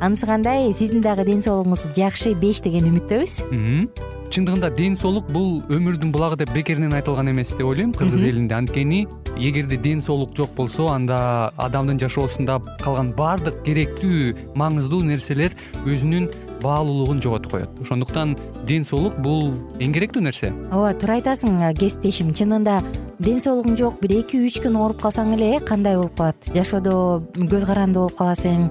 анысы кандай? Сиздин дагы ден соолугуңуз жакшы беш деген үмүттөбүз? Чындыгында ден соолук бул өмүрдүн булагы деп бекеринен айтылган эмес деп ойлойм. Кыргыз элинде. Анткени эгерде ден соолук жок болсо анда адамдын жашоосунда калган баардык керектүү маңыздуу нерселер өзүнүн баалуулугун жоготуп коет. Ошондуктан ден соолук бул эң керектүү нерсе. Ооба туура айтасың кесиптешим. Чынында ден соолугуң жок бир эки үч күн ооруп калсаң эле кандай болуп калат? Жашоодо көз каранды болуп каласың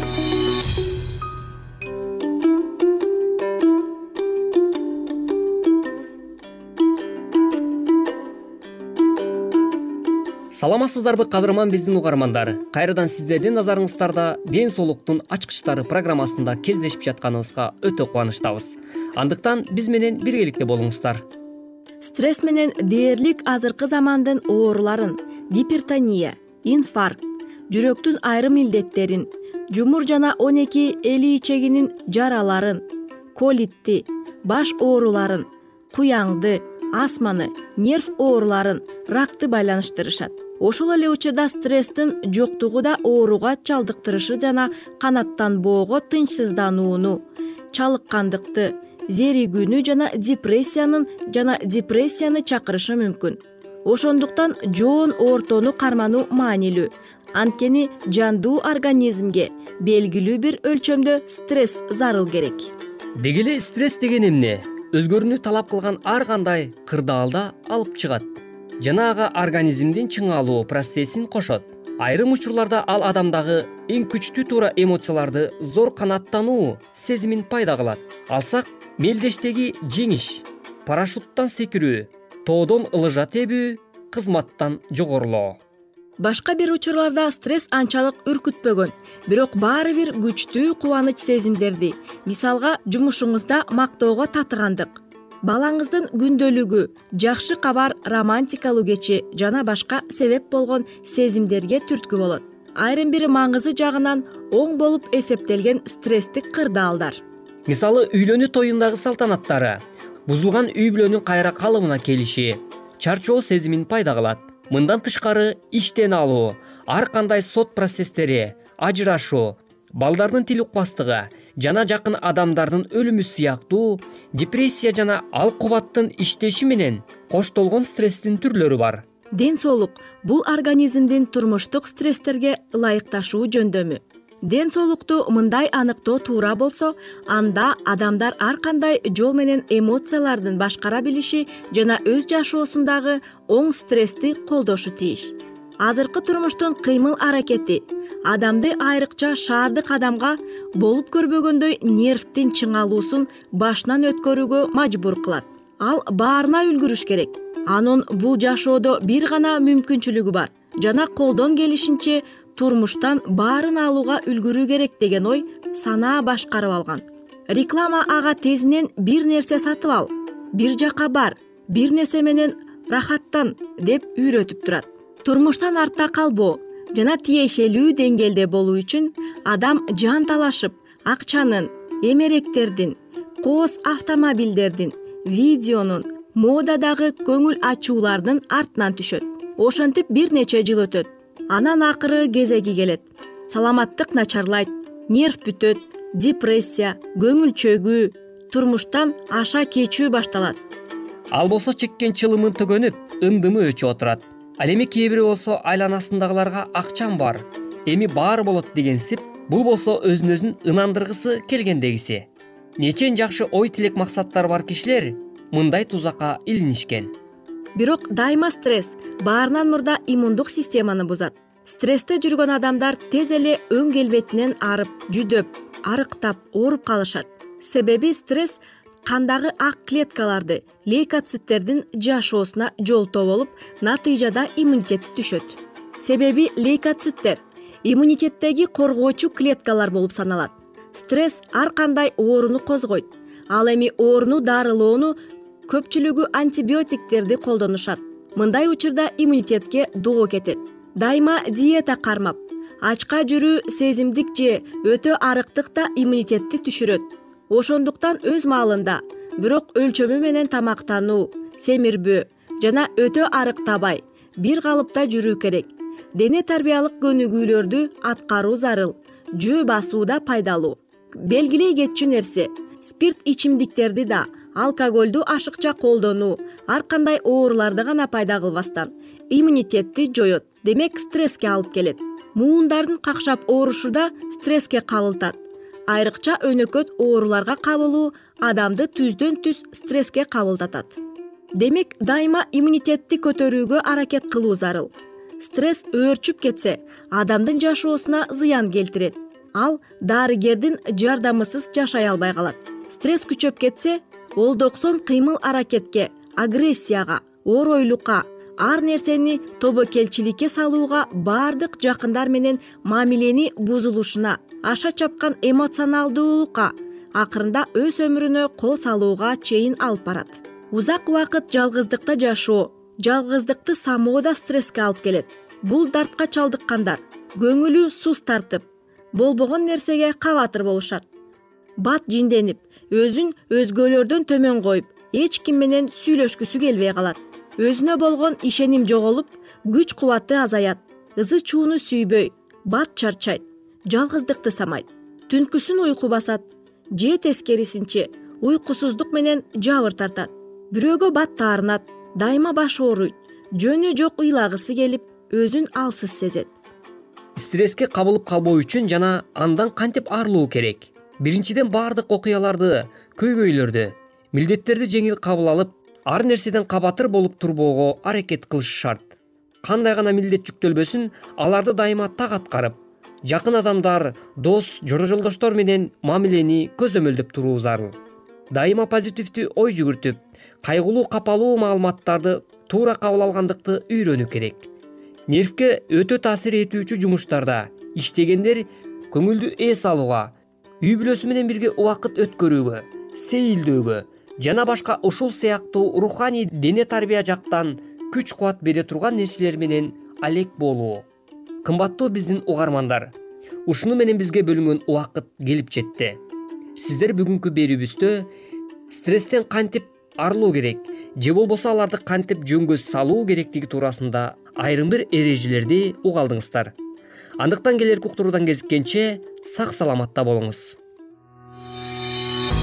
саламатсыздарбы кадырман биздин угармандар. Кайрадан сиздердин назарыңыздарда ден соолуктун ачкычтары программасында кездешип жатканыбызга өтө кубанычтабыз. Андыктан биз менен биргеликте болуңуздар. Стресс менен дээрлик азыркы замандын ооруларын гипертония инфаркт жүрөктүн айрым илдеттерин жумур жана он эки эли ичегинин жараларын колитти баш ооруларын куяңды астманы нерв ооруларын ракты байланыштырышат. Ошол эле учурда стресстин жоктугу да ооруга чалдыктырышы жана канаттанбоого тынчсызданууну чалыккандыкты зеригүүнү жана депрессиянын жана депрессияны чакырышы мүмкүн. Ошондуктан жоон ортону кармануу маанилүү. Анткени жандуу организмге белгилүү бир өлчөмдө стресс зарыл керек. Деги эле стресс деген эмне өзгөрүүнү талап кылган ар кандай кырдаалда алып чыгат. Жана ага организмдин чыңалуу процессин кошот. Айрым учурларда ал адамдагы эң күчтүү туура эмоцияларды зор канааттануу сезимин пайда кылат. Алсак мелдештеги жеңиш парашюттан секирүү тоодон ылыжа тебүү кызматтан жогорулоо башка бир учурларда стресс анчалык үркүтпөгөн. Бирок баары бир күчтүү кубаныч сезимдерди мисалга жумушуңузда мактоого татыгандык. Балаңыздын күндөлүгү жакшы кабар романтикалуу кече жана башка себеп болгон сезимдерге түрткү болот. Айрым бир маңызы жагынан оң болуп эсептелген стресстик кырдаалдар. Мисалы үйлөнүү тоюндагы салтанаттары. Бузулган үй бүлөнүн кайра калыбына келиши. Чарчоо сезимин пайда кылат мындан тышкары иштен алуу ар кандай сот процесстери ажырашуу балдардын тил укпастыгы жана жакын адамдардын өлүмү сыяктуу депрессия жана ал кубаттын иштеши менен коштолгон стресстин түрлөрү бар. Ден соолук бул организмдин турмуштук стресстерге ылайыкташуу жөндөмү ден соолукту мындай аныктоо туура болсо анда адамдар ар кандай жол менен эмоциялардын башкара билиши жана өз жашоосундагы оң стрессти колдошу тийиш. Азыркы турмуштун кыймыл аракети адамды айрыкча шаардык адамга болуп көрбөгөндөй нервтин чыңалуусун башынан өткөрүүгө мажбур кылат. Ал баарына үлгүрүш керек. Анын бул жашоодо бир гана мүмкүнчүлүгү бар. Жана колдон келишинче турмуштан баарын алууга үлгүрүү керек деген ой санаа башкарып алган. Реклама ага тезинен бир нерсе сатып ал бир жака бар бир нерсе менен рахаттан деп үйрөтүп турат. Турмуштан артта калбоо жана тиешелүү деңгээлде болуу үчүн адам жан талашып акчанын эмеректердин кооз автомобилдердин видеонун модадагы көңүл ачуулардын артынан түшөт. Ошентип бир нече жыл өтөт анан акыры кезеги келет. Саламаттык начарлайт нерв бүтөт депрессия көңүл чөгүү турмуштан аша кечүү башталат. Ал болсо чеккен чылымын төгөнүп ым дымы өчүп отурат. Ал эми кээ бири болсо айланасындагыларга акчам бар. Эми баары болот дегенсип бул болсо өзүн өзүн ынандыргысы келгендегиси. Нечен жакшы ой тилек максаттары бар кишилер мындай тузакка илинишкен бирок дайыма стресс баарынан мурда иммундук системаны бузат. Стрессте жүргөн адамдар тез эле өң келбетинен арып жүдөп арыктап ооруп калышат. Себеби стресс кандагы ак клеткаларды лейкоциттердин жашоосуна жолтоо болуп натыйжада иммунитети түшөт. Себеби лейкоциттер иммунитеттеги коргоочу клеткалар болуп саналат. Стресс ар кандай ооруну козгойт. Ал эми ооруну дарылоону көпчүлүгү антибиотиктерди колдонушат. Мындай учурда иммунитетке доо кетет. Дайыма диета кармап ачка жүрүү сезимдик же өтө арыктык да иммунитетти түшүрөт. Ошондуктан өз маалында бирок өлчөмү менен тамактануу семирбөө жана өтө арыктабай бир калыпта жүрүү керек. Дене тарбиялык көнүгүүлөрдү аткаруу зарыл жөө басуу да пайдалуу. Белгилей кетчү нерсе спирт ичимдиктерди да алкоголду ашыкча колдонуу ар кандай ооруларды гана пайда кылбастан иммунитетти жоет демек стресске алып келет. Муундардын какшап оорушу да стресске кабылтат. Айрыкча өнөкөт ооруларга кабылуу адамды түздөн түз стресске кабылдатат демек дайыма иммунитетти көтөрүүгө аракет кылуу зарыл. Стресс өөрчүп кетсе адамдын жашоосуна зыян келтирет. Ал дарыгердин жардамысыз жашай албай калат. Стресс күчөп кетсе олдоксон кыймыл аракетке агрессияга оройлукка ар нерсени тобокелчиликке салууга баардык жакындар менен мамилени бузулушуна аша чапкан эмоционалдуулукка акырында өз өмүрүнө кол салууга чейин алып барат. Узак убакыт жалгыздыкта жашоо жалгыздыкты самоо да стресске алып келет. Бул дартка чалдыккандар көңүлү суз тартып болбогон нерсеге кабатыр болушат. Бат жинденип өзүн өзгөлөрдөн төмөн коюп эч ким менен сүйлөшкүсү келбей калат. Өзүнө болгон ишеним жоголуп күч кубаты азаят ызы чууну сүйбөй бат чарчайт жалгыздыкты самайт. Түнкүсүн уйку басат же тескерисинче уйкусуздук менен жабыр тартат. Бирөөгө бат таарынат дайыма башы ооруйт жөнү жок ыйлагысы келип өзүн алсыз сезет. Стресске кабылып калбоо үчүн жана андан кантип арылуу керек биринчиден баардык окуяларды көйгөйлөрдү милдеттерди жеңил кабыл алып ар нерседен кабатыр болуп турбоого аракет кылыш шарт. Кандай гана милдет жүктөлбөсүн аларды дайыма так аткарып жакын адамдар дос жора жолдоштор менен мамилени көзөмөлдөп туруу зарыл. Дайыма позитивдүү ой жүгүртүп кайгылуу капалуу маалыматтарды туура кабыл алгандыкты үйрөнүү керек. Нервке өтө таасир этүүчү жумуштарда иштегендер көңүлдү эс алууга үй бүлөсү менен бирге убакыт өткөрүүгө сейилдөөгө жана башка ушул сыяктуу руханий дене тарбия жактан күч кубат бере турган нерселер менен алек болуу. Кымбаттуу биздин угармандар ушуну менен бизге бөлүнгөн убакыт келип жетти. Сиздер бүгүнкү берүүбүздө стресстен кантип арылуу керек же болбосо аларды кантип жөнгө салуу керектиги туурасында айрым бир эрежелерди уга алдыңыздар андыктан келерки уктуруудан кезиккенче сак саламатта болуңуз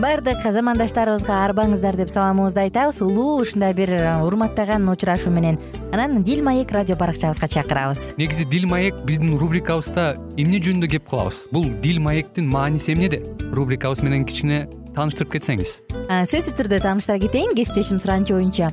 баардык замандаштарыбызга арбаңыздар деп саламыбызды айтабыз. Улуу ушундай бир э, урматтаган учурашуу менен. Анан дил маек радио баракчабызга чакырабыз. Негизи дил маек биздин рубрикабызда эмне жөнүндө кеп кылабыз? Бул дил маектин мааниси эмнеде рубрикабыз менен кичине тааныштырып кетсеңиз. Сөзсүз түрдө тааныштыра кетейин. Кесиптешим суранычы боюнча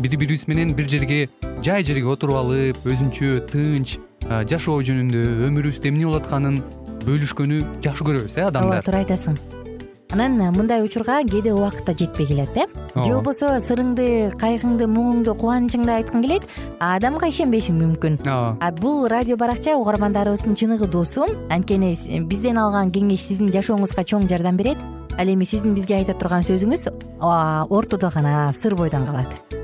бири бирибиз менен бир жерге жай жерге отуруп алып өзүнчө тынч жашоо жөнүндө өмүрүбүздө эмне болуп атканын бөлүшкөнү жакшы көрөбүз э адамдар? Ооба туура айтасың. Анан мындай учурга кээде убакыт да жетпей келет э. Же болбосо сырыңды кайгыңды муңуңду кубанычыңды айткың келет а адамга ишенбешиң мүмкүн. Ооба. А бул радио баракча угармандарыбыздын чыныгы досу. Анткени бизден алган кеңеш сиздин жашооңузга чоң жардам берет. Ал эми сиздин бизге айта турган сөзүңүз ортодо гана сыр бойдон калат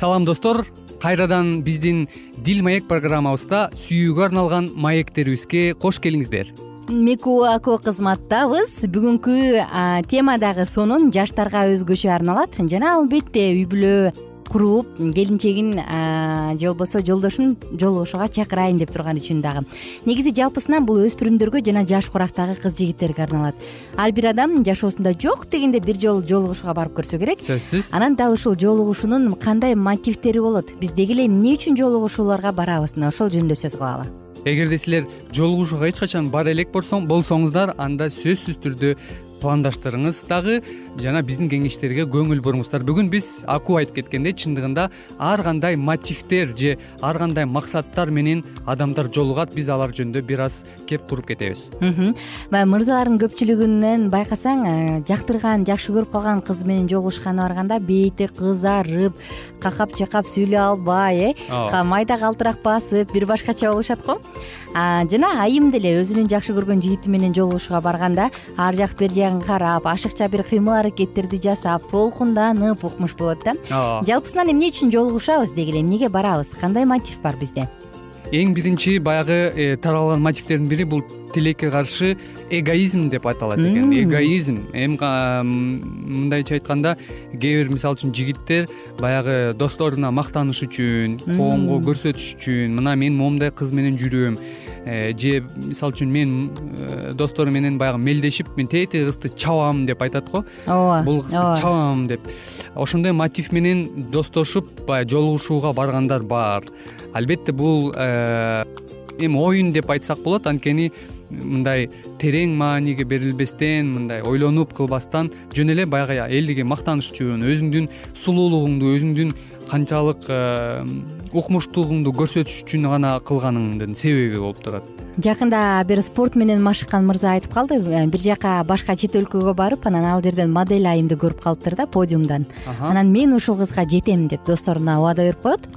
салам достор. Кайрадан биздин дил маек программабызда сүйүүгө арналган маектерибизге кош келиңиздер. Меку ако кызматтабыз. Бүгүнкү тема дагы сонун жаштарга өзгөчө арналат. Жана албетте үй бүлө куруп келинчегин же болбосо жолдошун жолугушууга чакырайын деп турган үчүн дагы. Негизи жалпысынан бул өспүрүмдөргө жана жаш курактагы кыз жигиттерге арналат. Ар бир адам жашоосунда жок дегенде бир жолу жолугушууга барып көрсө керек. Сөзсүз. Анан дал ушул жолугушуунун кандай мотивдери болот? Биз деги эле эмне үчүн жолугушууларга барабыз? Мына ошол жөнүндө сөз кылалы. Эгерде силер жолугушууга эч качан бара элек болсоңуздар анда сөзсүз түрдө пландаштырыңыз. Дагы жана биздин кеңештерге көңүл буруңуздар. Бүгүн биз аку айтып кеткендей чындыгында ар кандай мотивдер же ар кандай максаттар менен адамдар жолугат биз алар жөнүндө бир аз кеп туруп кетебиз. Баягы мырзалардын көпчүлүгүнөн байкасаң жактырган жакшы көрүп калган кыз менен жолугушканына барганда бети кызарып какап чакап сүйлөй албай э. Майда калтырак басып бир башкача болушат го. Жана айым деле өзүнүн жакшы көргөн жигити менен жолугушууга барганда ар жак бери карап ашыкча бир кыймыл аракеттерди жасап толкунданып укмуш болот да. Ооба. Жалпысынан эмне үчүн жолугушабыз деги эле эмнеге барабыз? Кандай мотив бар бизде? Эң биринчи баягы э, таралган мотивдердин бири бул тилекке каршы эгоизм деп аталат экен. Эгоизм. Эми мындайча айтканда кээ бир мисалы үчүн жигиттер баягы досторуна мактаныш үчүн коомго көрсөтүш үчүн мына мен моундай кыз менен жүрөм же мисалы үчүн мен э, достору менен баягы мелдешип мен тетиги кызды чабам деп айтат го. Ооба бул кызды чабам деп. Ошондой мотив менен достошуп баягы жолугушууга баргандар бар. Албетте бул э, эми оюн деп айтсак болот анткени мындай терең мааниге берилбестен мындай ойлонуп кылбастан жөн эле баягы элдике мактаныш үчүн өзүңдүн сулуулугуңду өзүңдүн канчалык укмуштуулугуңду көрсөтүш үчүн гана кылганыңдын себеби болуп турат. Жакында бир спорт менен машыккан мырза айтып калды. Э, бир жака башка чет өлкөгө барып анан ал жерден модель айымды көрүп калыптыр да подиумдан. Анан мен ушул кызга жетем деп досторуна убада берип коет.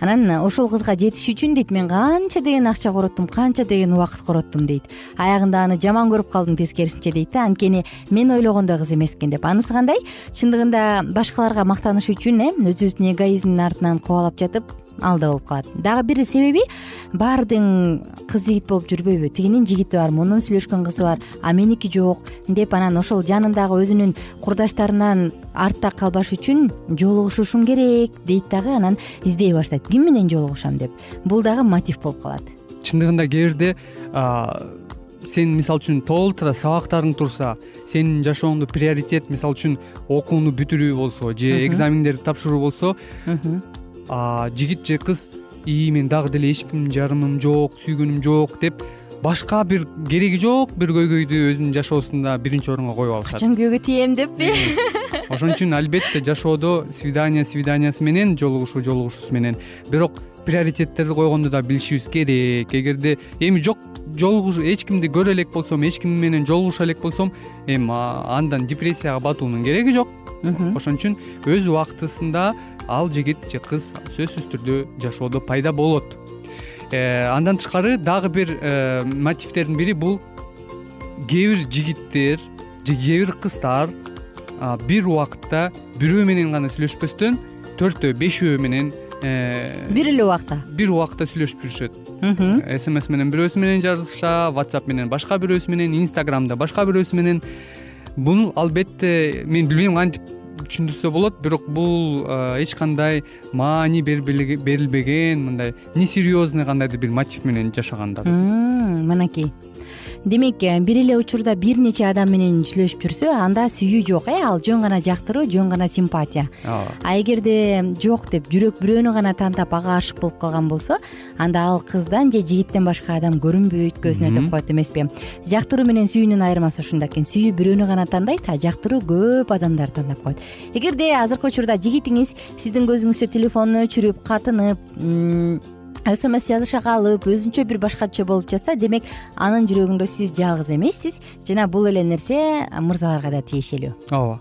Анан ошол кызга жетиш үчүн дейт мен канча деген акча короттум канча деген убакыт короттум дейт. Аягында аны жаман көрүп калдым тескерисинче дейт да анткени мен ойлогондой кыз эмес экен деп анысы кандай? Чындыгында башкаларга мактаныш үчүн э өзүбүздүн эгоизмдин артынан кубалап жатып ал да болуп калат. Дагы бир себеби баардыгың кыз жигит болуп жүрбөйбү. Тигинин жигити бар мунун сүйлөшкөн кызы бар а меники жок деп анан ошол жанындагы өзүнүн курдаштарынан артта калбаш үчүн жолугушушум керек дейт дагы анан издей баштайт. Ким менен жолугушам деп. Бул дагы мотив болуп калат. Чындыгында кээ бирде сен мисалы үчүн толтура сабактарың турса сенин жашооңдо приоритет мисалы үчүн окууну бүтүрүү болсо же экзамендерди тапшыруу болсо жигит же кыз ии мен дагы деле эч ким жарымым жок сүйгөнүм жок деп башка бир кереги жок бир көйгөйдү өзүнүн жашоосунда биринчи орунга коюп алышат. Качан күйөөгө тием деппи ошон үчүн албетте жашоодо свидание свиданиясы менен жолугушуу жолугушуусу менен. Бирок приоритеттерди койгонду да билишибиз керек. Эгерде эми жок жолугуш эч кимди көрө элек болсом эч ким менен жолугуша элек болсом эми андан депрессияга батуунун кереги жок. Ошон үчүн өз убактысында ал жигит же кыз сөзсүз түрдө жашоодо пайда болот. Э, андан тышкары дагы бир э, мотивдердин бири бул кээ бир жигиттер же кээ бир кыздар бир убакытта бирөө менен гана сүйлөшпөстөн төртөө бешөө менен э, бир эле убакта? бир убакта сүйлөшүп жүрүшөт смс менен бирөөсү менен жазышат whatsapp менен башка бирөөсү менен инстаграмда башка бирөөсү менен. Бул албетте мен билбейм кантип түшүндүрсө болот бирок бул эч кандай маани берилбеген мындай несерьезный кандайдыр бир мотив менен жашагандар. Мынакей демек э, бир эле учурда бир нече адам менен сүйлөшүп жүрсө анда сүйүү жок э ал жөн гана жактыруу жөн гана симпатия. Ооба а эгерде жок деп жүрөк бирөөнү гана тантап ага ашык болуп калган болсо анда ал кыздан же жигиттен башка адам көрүнбөйт көзүнө деп коет эмеспи. Жактыруу менен сүйүүнүн айырмасы ушунда экен. Сүйүү бирөөнү гана тандайт а жактыруу көп адамдарды тандап коет. Эгерде азыркы учурда жигитиңиз сиздин көзүңүзчө телефонуна өчүрүп катынып смс жазыша калып өзүнчө бир башкача болуп жатса демек анын жүрөгүндө сиз жалгыз эмессиз. Жана бул эле нерсе мырзаларга да тиешелүү ооба.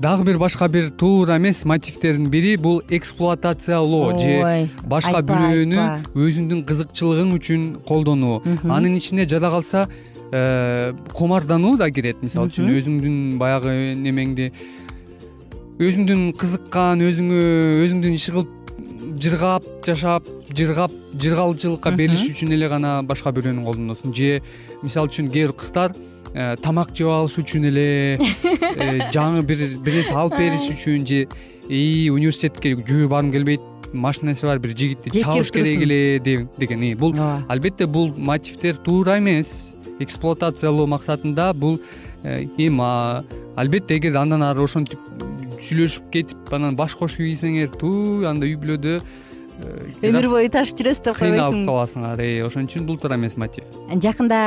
Дагы бир башка бир туура эмес мотивтердин бири бул эксплуатациялоо же башка бирөөнү өзүңдүн кызыкчылыгың үчүн колдонуу. Анын ичине жада калса э, кумардануу да кирет. Мисалы үчүн өзүңдүн баягы немеңди өзүңдүн кызыккан өзүңө өзүңдүн иш кылып жыргап жашап жыргап жыргалчылыкка берилиш үчүн эле гана башка бирөөнү колдоносуң же мисалы үчүн кээ бир кыздар э, тамак жеп алыш үчүн эле э, жаңы бир бир нерсе алып бериш үчүн же ии университетке жүрүп баргым келбейт машинеси бар бир жигитти чабыш керек эле деген. Бул албетте бул мотивдер туура эмес. Эксплуатациялоо максатында бул э, эми албетте эгерде андан ары ошентип сүйлөшүп кетип анан баш кошуп ийсеңер туу анда үй бүлөдө өмүр бою ташып жүрөсүз деп койбойсуңбу кыйналып каласыңар. Э, ошон үчүн бул туура эмес мотив жакында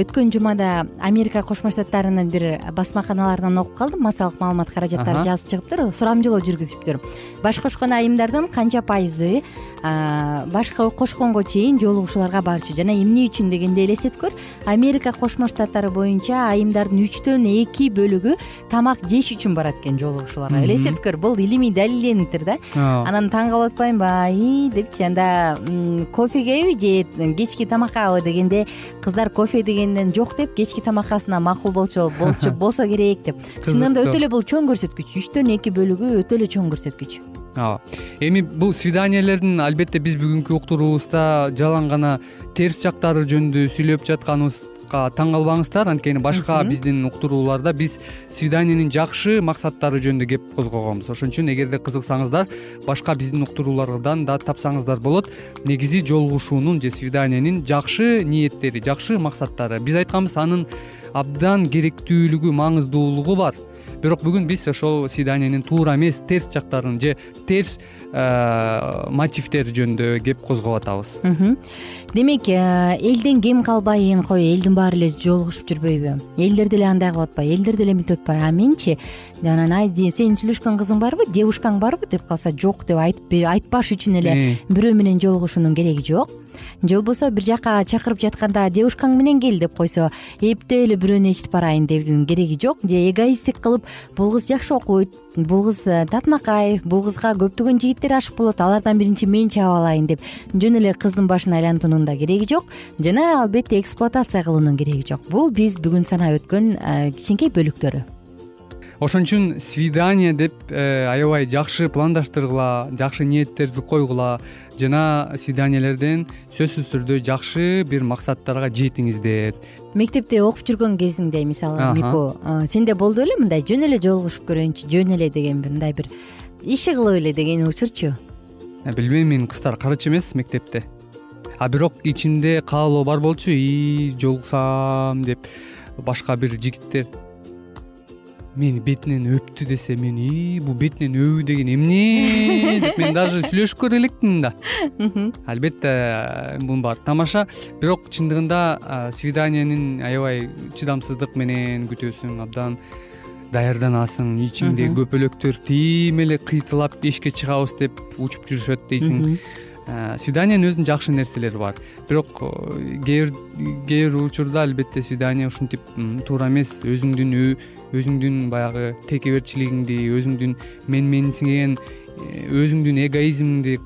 өткөн жумада америка кошмо штаттарынын бир басмаканаларынан окуп калдым. Массалык маалымат каражаттары жазып чыгыптыр. Сурамжылоо жүргүзүптүр. Баш кошкон айымдардын канча пайызы баш кошконго чейин жолугушууларга барчу. Жана эмне үчүн дегенде элестеткүр америка кошмо штаттары боюнча айымдардын үчтөн эки бөлүгү тамак жеш үчүн барат экен жолугушууларга. Элестеткөр. Бул илимий далилдениптир да. Анан таң калып атпаймынбы депчи анда кофегеби же кечки тамаккабы дегенде кыздар кофе дегенден жок деп кечки тамаккасына макул болчу болсо керек деп. Чындыгында өтө эле бул чоң көрсөткүч үчтөн эки бөлүгү өтө эле чоң көрсөткүч. Ооба. Эми бул свиданиялердин албетте биз бүгүнкү уктуруубузда жалаң гана терс жактары жөнүндө сүйлөп таң калбаңыздар анткени башка биздин уктурууларда биз свиданиянын жакшы максаттары жөнүндө кеп козгогонбуз. Ошон үчүн эгерде кызыксаңыздар башка биздин уктуруулардан да тапсаңыздар болот. Негизи жолугушуунун же свиданиянын жакшы ниеттери жакшы максаттары. Биз айтканбыз анын абдан керектүүлүгү маңыздуулугу бар бирок бүгүн биз ошол свиданиянын туура эмес терс жактарын же терс э, мотивдери жөнүндө кеп козгоп атабыз демек э, элден кем калбайын кой элдин баары эле жолугушуп жүрбөйбү? Элдер деле андай кылып атпайбы элдер деле мынтип атпайбы? А менчи анан ай сенин сүйлөшкөн кызың барбы девушкаң барбы деп калса жок деп айтпаш үчүн эле бирөө менен жолугушуунун кереги жок же болбосо бир жака чакырып жатканда девушкаң менен кел деп койсо эптеп эле бирөөнү ээрчитип барайын деүүнүн кереги жок же эгоисттик кылып бул кыз жакшы окуйт бул кыз э, татынакай бул кызга көптөгөн жигиттер ашык болот алардан биринчи мен чаап алайын деп. Жөн эле кыздын башын айлантуунун да кереги жок жана албетте эксплуатация кылуунун кереги жок. Бул биз бүгүн санап өткөн э, кичинекей бөлүктөрү ошон үчүн свидание деп э, аябай жакшы пландаштыргыла жакшы ниеттерди койгула жана свиданиялерден сөзсүз түрдө жакшы бир максаттарга жетиңиздер мектепте окуп жүргөн кезиңде мисалы мику сенде болду беле мындай жөн эле жолугушуп көрөйүнчү жөн эле деген бир мындай бир иши кылып эле деген учурчу. Э, билбейм менин кыздар карачы эмес мектепте. А бирок ичимде каалоо бар болчу ии жолугсам деп башка бир жигиттер мени бетинен өптү десе мен ии бул бетинен өбүү деген эмне? деп мен даже сүйлөшүп көрө элекмин да. Албетте мунун баары тамаша. Бирок чындыгында свиданиянын аябай чыдамсыздык менен күтөсүң абдан даярданасың ичиңде көпөлөктөр тим эле кыйтылап эшикке чыгабыз деп учуп жүрүшөт дейсиң свиданиянын өзүнүн жакшы нерселери бар. Бирок кээ бир кээ бир учурда албетте свидание ушинтип туура эмес. Өзүңдүн өзүңдүн баягы текеберчилигиңди өзүңдүн менменсиңген э, өзүңдүн эгоизмиңди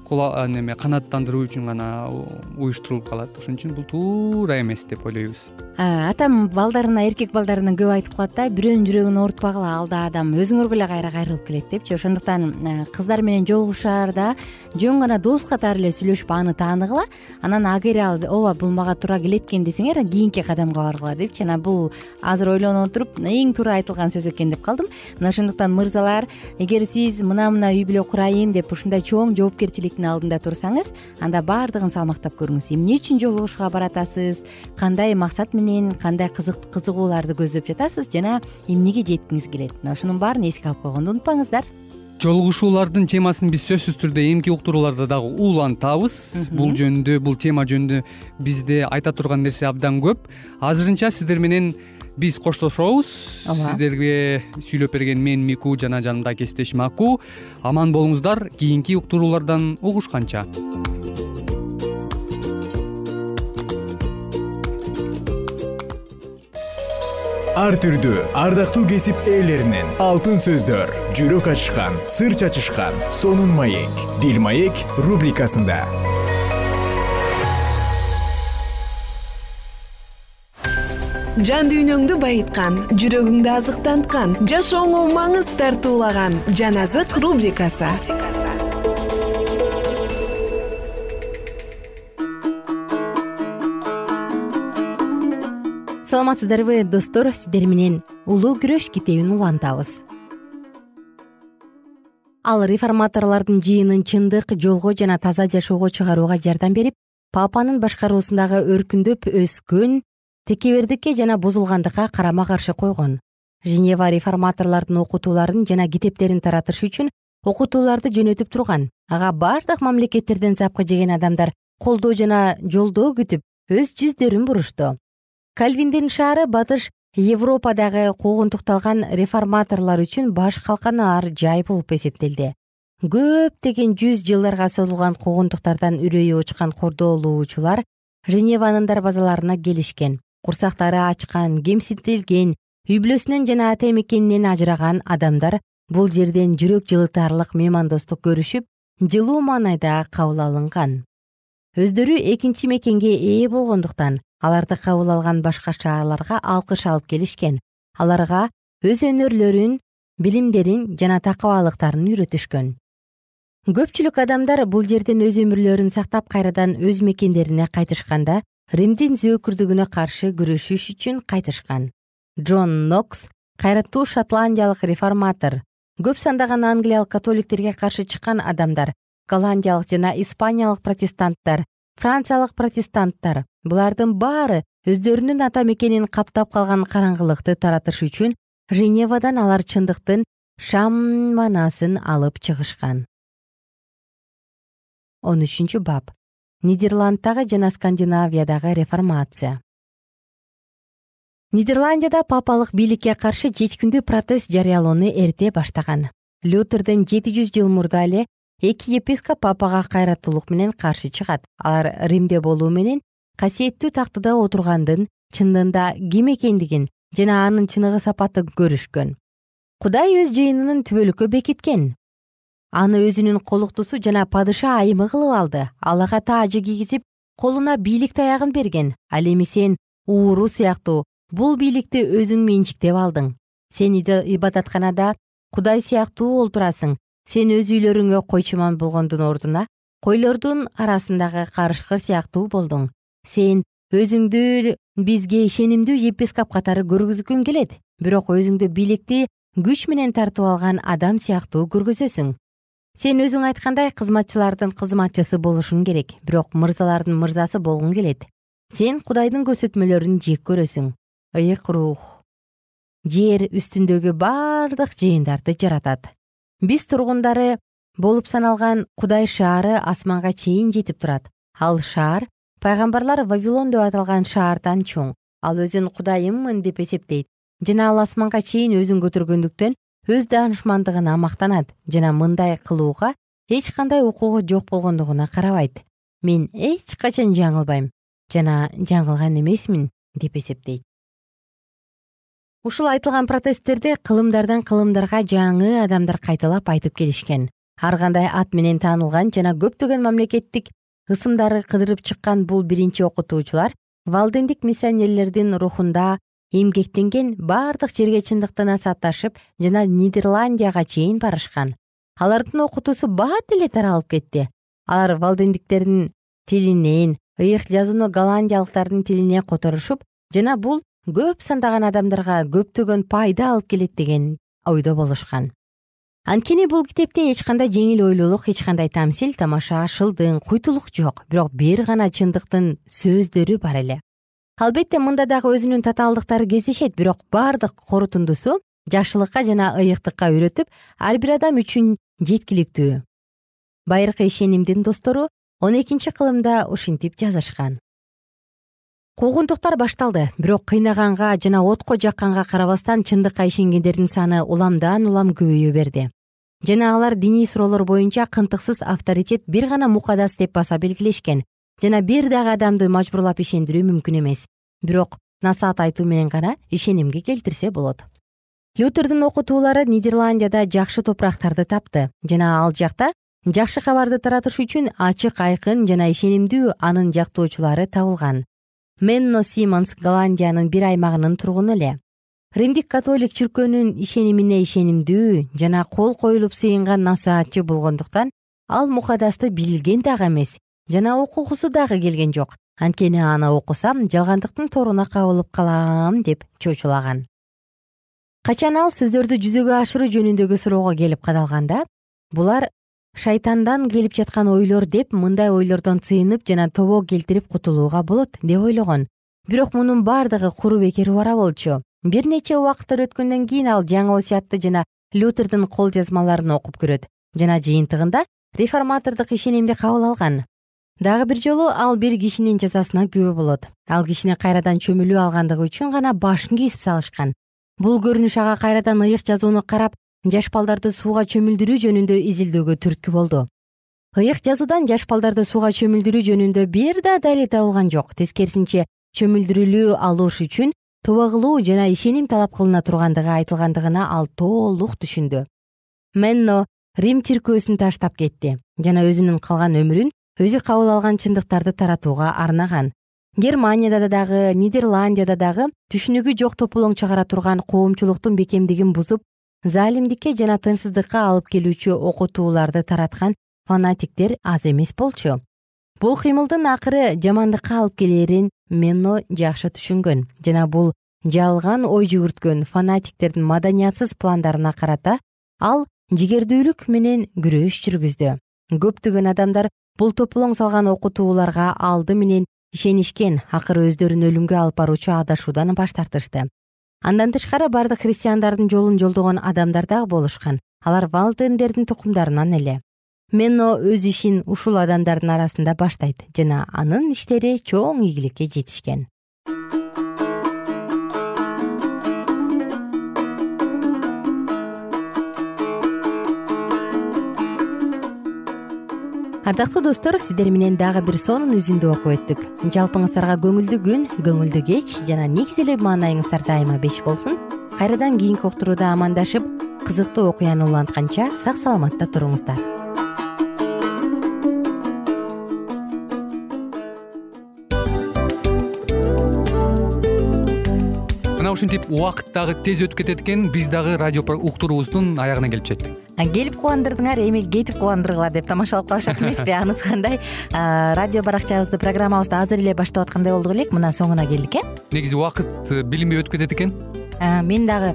неме канааттандыруу үчүн гана уюштурулуп калат. Ошон үчүн бул туура эмес деп ойлойбуз. Атам балдарына эркек балдарына көп айтып калат да бирөөнүн жүрөгүн оорутпагыла ал да адам өзүңөргө эле кайра кайрылып келет депчи. Ошондуктан кыздар менен жолугушаарда жөн гана дос катары эле сүйлөшүп аны тааныгыла анан агер ал ооба бул мага туура келет экен десеңер кийинки кадамга баргыла депчи. Анан бул азыр ойлонуп отуруп эң туура айтылган сөз экен деп калдым. Мына ошондуктан мырзалар эгер сиз мына мына үй бүлө курайын деп ушундай чоң жоопкерчиликтин алдында турсаңыз анда баардыгын салмактап көрүңүз. Эмне үчүн жолугушууга баратасыз? Кандай максат менен кандай кызыгууларды көздөп жатасыз? Жана эмнеге жеткиңиз келет? Мына ушунун баарын эске алып койгонду унутпаңыздар. Жолугушуулардын темасын биз сөзсүз түрдө эмки уктурууларда дагы улантабыз бул жөнүндө бул тема жөнүндө бизде айта турган нерсе абдан көп. Азырынча сиздер менен биз коштошобуз. Ооба сиздерге сүйлөп берген мен мику жана жанымдагы кесиптешим аку аман болуңуздар. Кийинки уктуруулардан угушканча. Ар түрдүү ардактуу кесип ээлеринен алтын сөздөр жүрөк ачышкан сыр чачышкан сонун маек дил маек рубрикасында жан дүйнөңдү байыткан жүрөгүңдү азыктанткан жашооңо маңыз тартуулаган жан азык рубрикасы. Саламатсыздарбы достор сиздер менен улуу күрөш китебин улантабыз. Ал реформаторлордун жыйынын чындык жолго жана таза жашоого чыгарууга жардам берип папанын башкаруусундагы өркүндөп өскөн текебердикке жана бузулгандыкка карама каршы койгон. Женева реформаторлордун окутууларын жана китептерин таратыш үчүн окутууларды жөнөтүп турган. Ага баардык мамлекеттерден запкы жеген адамдар колдоо жана жолдоо күтүп өз жүздөрүн бурушту кальвиндин шаары батыш европадагы куугунтукталган реформаторлор үчүн баш калканаар жай болуп эсептелди. Көптөгөн жүз жылдарга созулган куугунтуктардан үрөйү учкан кордоолуучулар женеванын дарбазаларына келишкен курсактары ачкан кемсинтилген үй бүлөсүнөн жана ата мекенинен ажыраган адамдар бул жерден жүрөк жылытаарлык меймандостук көрүшүп жылуу маанайда кабыл алынган. Өздөрү экинчи мекенге ээ болгондуктан аларды кабыл алган башка шаарларга алкыш алып келишкен. Аларга өз өнөрлөрүн билимдерин жана такыбалыктарын үйрөтүшкөн. Көпчүлүк адамдар бул жерден өз өмүрлөрүн сактап кайрадан өз мекендерине кайтышканда римдин зөөкүрдүгүнө каршы күрөшүш үчүн кайтышкан. Джон нокс кайраттуу шотландиялык реформатор көп сандаган англиялык католиктерге каршы чыккан адамдар голландиялык жана испаниялык протестанттар франциялык протестанттар булардын баары өздөрүнүн ата мекенин каптап калган караңгылыкты таратыш үчүн женевадан алар чындыктын шам маанасын алып чыгышкан. Он үчүнчү бап нидерланддагы жана скандинавиядагы реформация. Нидерландияда папалык бийликке каршы чечкиндүү протест жарыялоону эрте баштаган. Лютерден жети жүз жыл мурда эле эки епископ папага кайраттуулук менен каршы чыгат. Алар римде болуу менен касиеттүү тактыда отургандын чындыгында ким экендигин жана анын чыныгы сапатын көрүшкөн. Кудай өз жыйынынын түбөлүккө бекиткен аны өзүнүн колуктусу жана падыша айымы кылып алды. Ал ага таажы кийгизип колуна бийлик таягын берген. Ал эми сен ууру сыяктуу бул бийликти өзүң менчиктеп алдың. Сен ибадатканада кудай сыяктуу олтурасың. Сен өз үйлөрүңө койчуман болгондун ордуна койлордун арасындагы карышкыр сыяктуу болдуң. Сен өзүңдү бизге ишенимдүү епископ катары көргүзгүң келет. Бирок өзүңдү бийликти күч менен тартып алган адам сыяктуу көргөзөсүң сен өзүң айткандай кызматчылардын кызматчысы болушуң керек бирок мырзалардын мырзасы болгуң келет. Сен кудайдын көрсөтмөлөрүн жек көрөсүң. Ыйык рух. Жер үстүндөгү бардык жыйындарды жаратат. Биз тургундары болуп саналган кудай шаары асманга чейин жетип турат. Ал шаар пайгамбарлар вавилон деп аталган шаардан чоң. Ал өзүн кудайыммын деп эсептейт. Жана ал асманга чейин өзүн көтөргөндүктөн өз даанышмандыгына мактанат жана мындай кылууга эч кандай укугу жок болгондугуна карабайт. Мен эч качан жаңылбайм жана жаңылган эмесмин деп эсептейт. Ушул айтылган протесттерди кылымдардан кылымдарга жаңы адамдар кайталап айтып келишкен. Ар кандай ат менен таанылган жана көптөгөн мамлекеттик ысымдары кыдырып чыккан бул биринчи окутуучулар валдендик миссионерлердин рухунда эмгектенген баардык жерге чындыктын сатташып жана нидерландияга чейин барышкан. Алардын окутуусу бат эле таралып кетти. Алар валдендиктердин тилинен ыйык жазууну голландиялыктардын тилине которушуп жана бул көп сандаган адамдарга көптөгөн пайда алып келет деген ойдо болушкан. Анткени бул китепте эч кандай жеңил ойлуулук эч кандай тамсил тамаша шылдың куйтулук жок. Бирок бир гана чындыктын сөздөрү бар эле албетте мында дагы өзүнүн татаалдыктары кездешет бирок баардык корутундусу жакшылыкка жана ыйыктыкка үйрөтүп ар бир адам үчүн жеткиликтүү. Байыркы ишенимдин достору он экинчи кылымда ушинтип жазышкан куугунтуктар башталды бирок кыйнаганга жана отко жакканга карабастан чындыкка ишенгендердин саны уламдан улам көбөйө берди. Жана алар диний суроолор боюнча кынтыксыз авторитет бир гана мукадас деп баса белгилешкен жана бир дагы адамды мажбурлап ишендирүү мүмкүн эмес. Бирок насаат айтуу менен гана ишенимге келтирсе болот. Лютердин окутуулары нидерландияда жакшы топурактарды тапты. Жана ал жакта жакшы кабарды таратыш үчүн ачык айкын жана ишенимдүү анын жактоочулары табылган. Менно симонс голландиянын бир аймагынын тургуну эле. Римдик католик чиркөөнүн ишенимине ишенимдүү жана кол коюлуп сыйынган насаатчы болгондуктан ал мукадасты билген дагы эмес жана окугусу дагы келген жок. Анткени аны окусам жалгандыктын торуна кабылып калам деп чочулаган. Качан ал сөздөрдү жүзөгө ашыруу жөнүндөгү суроого келип кадалганда булар шайтандан келип жаткан ойлор деп мындай ойлордон сыйынып жана тобо келтирип кутулууга болот деп ойлогон. Бирок мунун баардыгы куру бекер убара болчу. Бир нече убакыттар өткөндөн кийин ал жаңы осуятты жана лютердин кол жазмаларын окуп көрөт. Жана жыйынтыгында реформатордук ишенимди кабыл алган дагы бир жолу ал бир кишинин жазасына күбө болот. Ал кишини кайрадан чөмүлүү алгандыгы үчүн гана башын кесип салышкан. Бул көрүнүш ага кайрадан ыйык жазууну карап жаш балдарды сууга чөмүлдүрүү жөнүндө изилдөөгө түрткү болду. Ыйык жазуудан жаш балдарды сууга чөмүлдүрүү жөнүндө бир да далил табылган жок. Тескерисинче чөмүлдүрүлүү алыш үчүн тооба кылуу жана ишеним талап кылына тургандыгы айтылгандыгына ал толук түшүндү. Менно рим чиркөөсүн таштап кетти. Жана өзүнүн калган өмүрүн өзү кабыл алган чындыктарды таратууга арнаган. Германияда дагы нидерландияда дагы түшүнүгү жок тополоң чыгара турган коомчулуктун бекемдигин бузуп залимдикке жана тынчсыздыкка алып келүүчү окутууларды тараткан фанатиктер аз эмес болчу. Бул кыймылдын акыры жамандыкка алып келерин менно жакшы түшүнгөн жана бул жалган ой жүгүрткөн фанатиктердин маданиятсыз пландарына карата ал жигердүүлүк менен күрөш жүргүздү. Көптөгөн адамдар бул тополоң салган окутууларга алды менен ишенишкен акыры өздөрүн өлүмгө алып баруучу адашуудан баш тартышты. Андан тышкары бардык христиандардын жолун жолдогон адамдар дагы болушкан. Алар валдендердин тукумдарынан эле. Менно өз ишин ушул адамдардын арасында баштайт жана анын иштери чоң ийгиликке жетишкен ардактуу достор сиздер менен дагы бир сонун үзүндү окуп өттүк. Жалпыңыздарга көңүлдүү күн көңүлдүү кеч жана негизи эле маанайыңыздар дайыма беш болсун. Кайрадан кийинки уктурууда амандашып кызыктуу окуяны улантканча сак саламатта туруңуздар. Ушинтип убакыт дагы тез өтүп кетет экен. Биз дагы радио уктуруубуздун аягына келип жеттик келип кубандырдыңар эми кетип кубандыргыла деп тамашалап калышат эмеспи? Анысы кандай? Радио баракчабызды программабызды азыр эле баштап аткандай болдук элек. Мына соңуна келдик э? Негизи убакыт э, билинбей өтүп кетет экен мен дагы